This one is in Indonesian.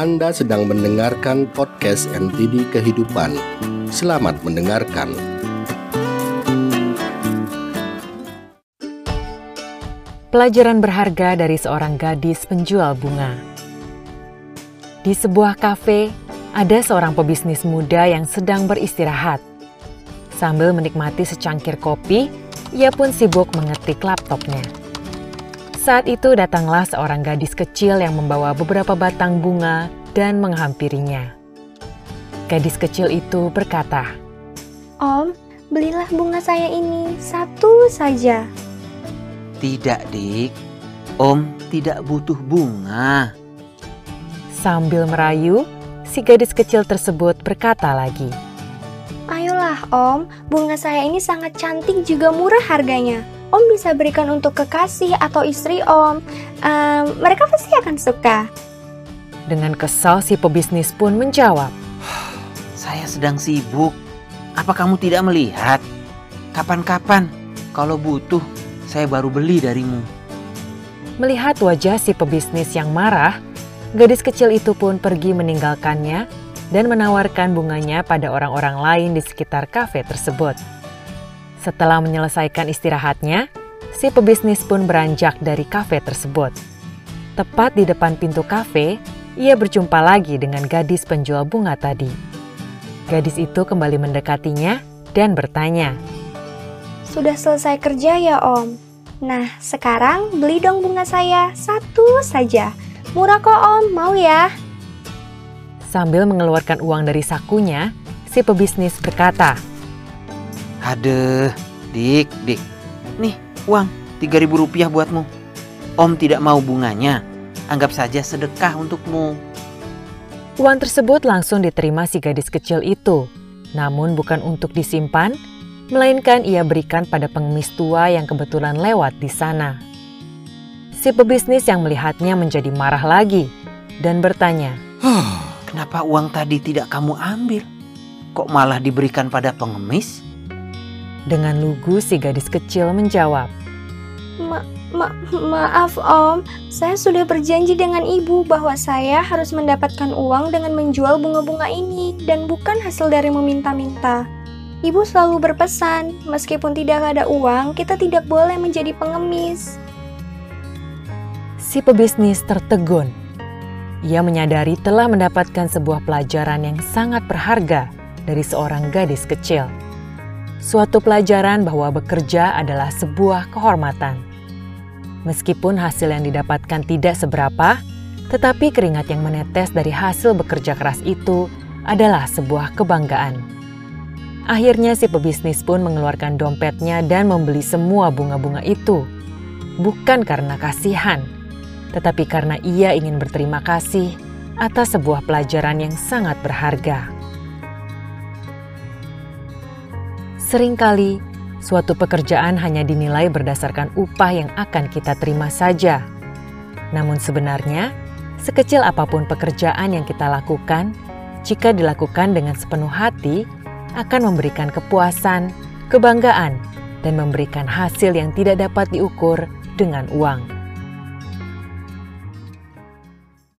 Anda sedang mendengarkan podcast NTD Kehidupan. Selamat mendengarkan. Pelajaran berharga dari seorang gadis penjual bunga. Di sebuah kafe, ada seorang pebisnis muda yang sedang beristirahat. Sambil menikmati secangkir kopi, ia pun sibuk mengetik laptopnya. Saat itu datanglah seorang gadis kecil yang membawa beberapa batang bunga dan menghampirinya. Gadis kecil itu berkata, Om, belilah bunga saya ini satu saja. Tidak, Dik. Om tidak butuh bunga. Sambil merayu, si gadis kecil tersebut berkata lagi, Ayolah Om, bunga saya ini sangat cantik juga murah harganya. Om bisa berikan untuk kekasih atau istri Om. Ehm, mereka pasti akan suka. Dengan kesal si pebisnis pun menjawab, Saya sedang sibuk. Apa kamu tidak melihat? Kapan-kapan kalau butuh saya baru beli darimu. Melihat wajah si pebisnis yang marah, gadis kecil itu pun pergi meninggalkannya dan menawarkan bunganya pada orang-orang lain di sekitar kafe tersebut. Setelah menyelesaikan istirahatnya, si pebisnis pun beranjak dari kafe tersebut. Tepat di depan pintu kafe, ia berjumpa lagi dengan gadis penjual bunga tadi. Gadis itu kembali mendekatinya dan bertanya, Sudah selesai kerja ya Om? Nah, sekarang beli dong bunga saya satu saja. Murah kok Om, mau ya? Sambil mengeluarkan uang dari sakunya, si pebisnis berkata, Aduh, Dik, Dik. Nih, uang 3000 rupiah buatmu. Om tidak mau bunganya. Anggap saja sedekah untukmu. Uang tersebut langsung diterima si gadis kecil itu, namun bukan untuk disimpan, melainkan ia berikan pada pengemis tua yang kebetulan lewat di sana. Si pebisnis yang melihatnya menjadi marah lagi dan bertanya, Kenapa uang tadi tidak kamu ambil? Kok malah diberikan pada pengemis? Dengan lugu si gadis kecil menjawab, Ma ma maaf Om, saya sudah berjanji dengan Ibu bahwa saya harus mendapatkan uang dengan menjual bunga-bunga ini dan bukan hasil dari meminta-minta. Ibu selalu berpesan, meskipun tidak ada uang, kita tidak boleh menjadi pengemis. si pebisnis tertegun. Ia menyadari telah mendapatkan sebuah pelajaran yang sangat berharga dari seorang gadis kecil. Suatu pelajaran bahwa bekerja adalah sebuah kehormatan. Meskipun hasil yang didapatkan tidak seberapa, tetapi keringat yang menetes dari hasil bekerja keras itu adalah sebuah kebanggaan. Akhirnya si pebisnis pun mengeluarkan dompetnya dan membeli semua bunga-bunga itu. Bukan karena kasihan, tetapi karena ia ingin berterima kasih atas sebuah pelajaran yang sangat berharga. Seringkali, suatu pekerjaan hanya dinilai berdasarkan upah yang akan kita terima saja. Namun sebenarnya, sekecil apa pun pekerjaan yang kita lakukan, jika dilakukan dengan sepenuh hati, akan memberikan kepuasan, kebanggaan, dan memberikan hasil yang tidak dapat diukur dengan uang.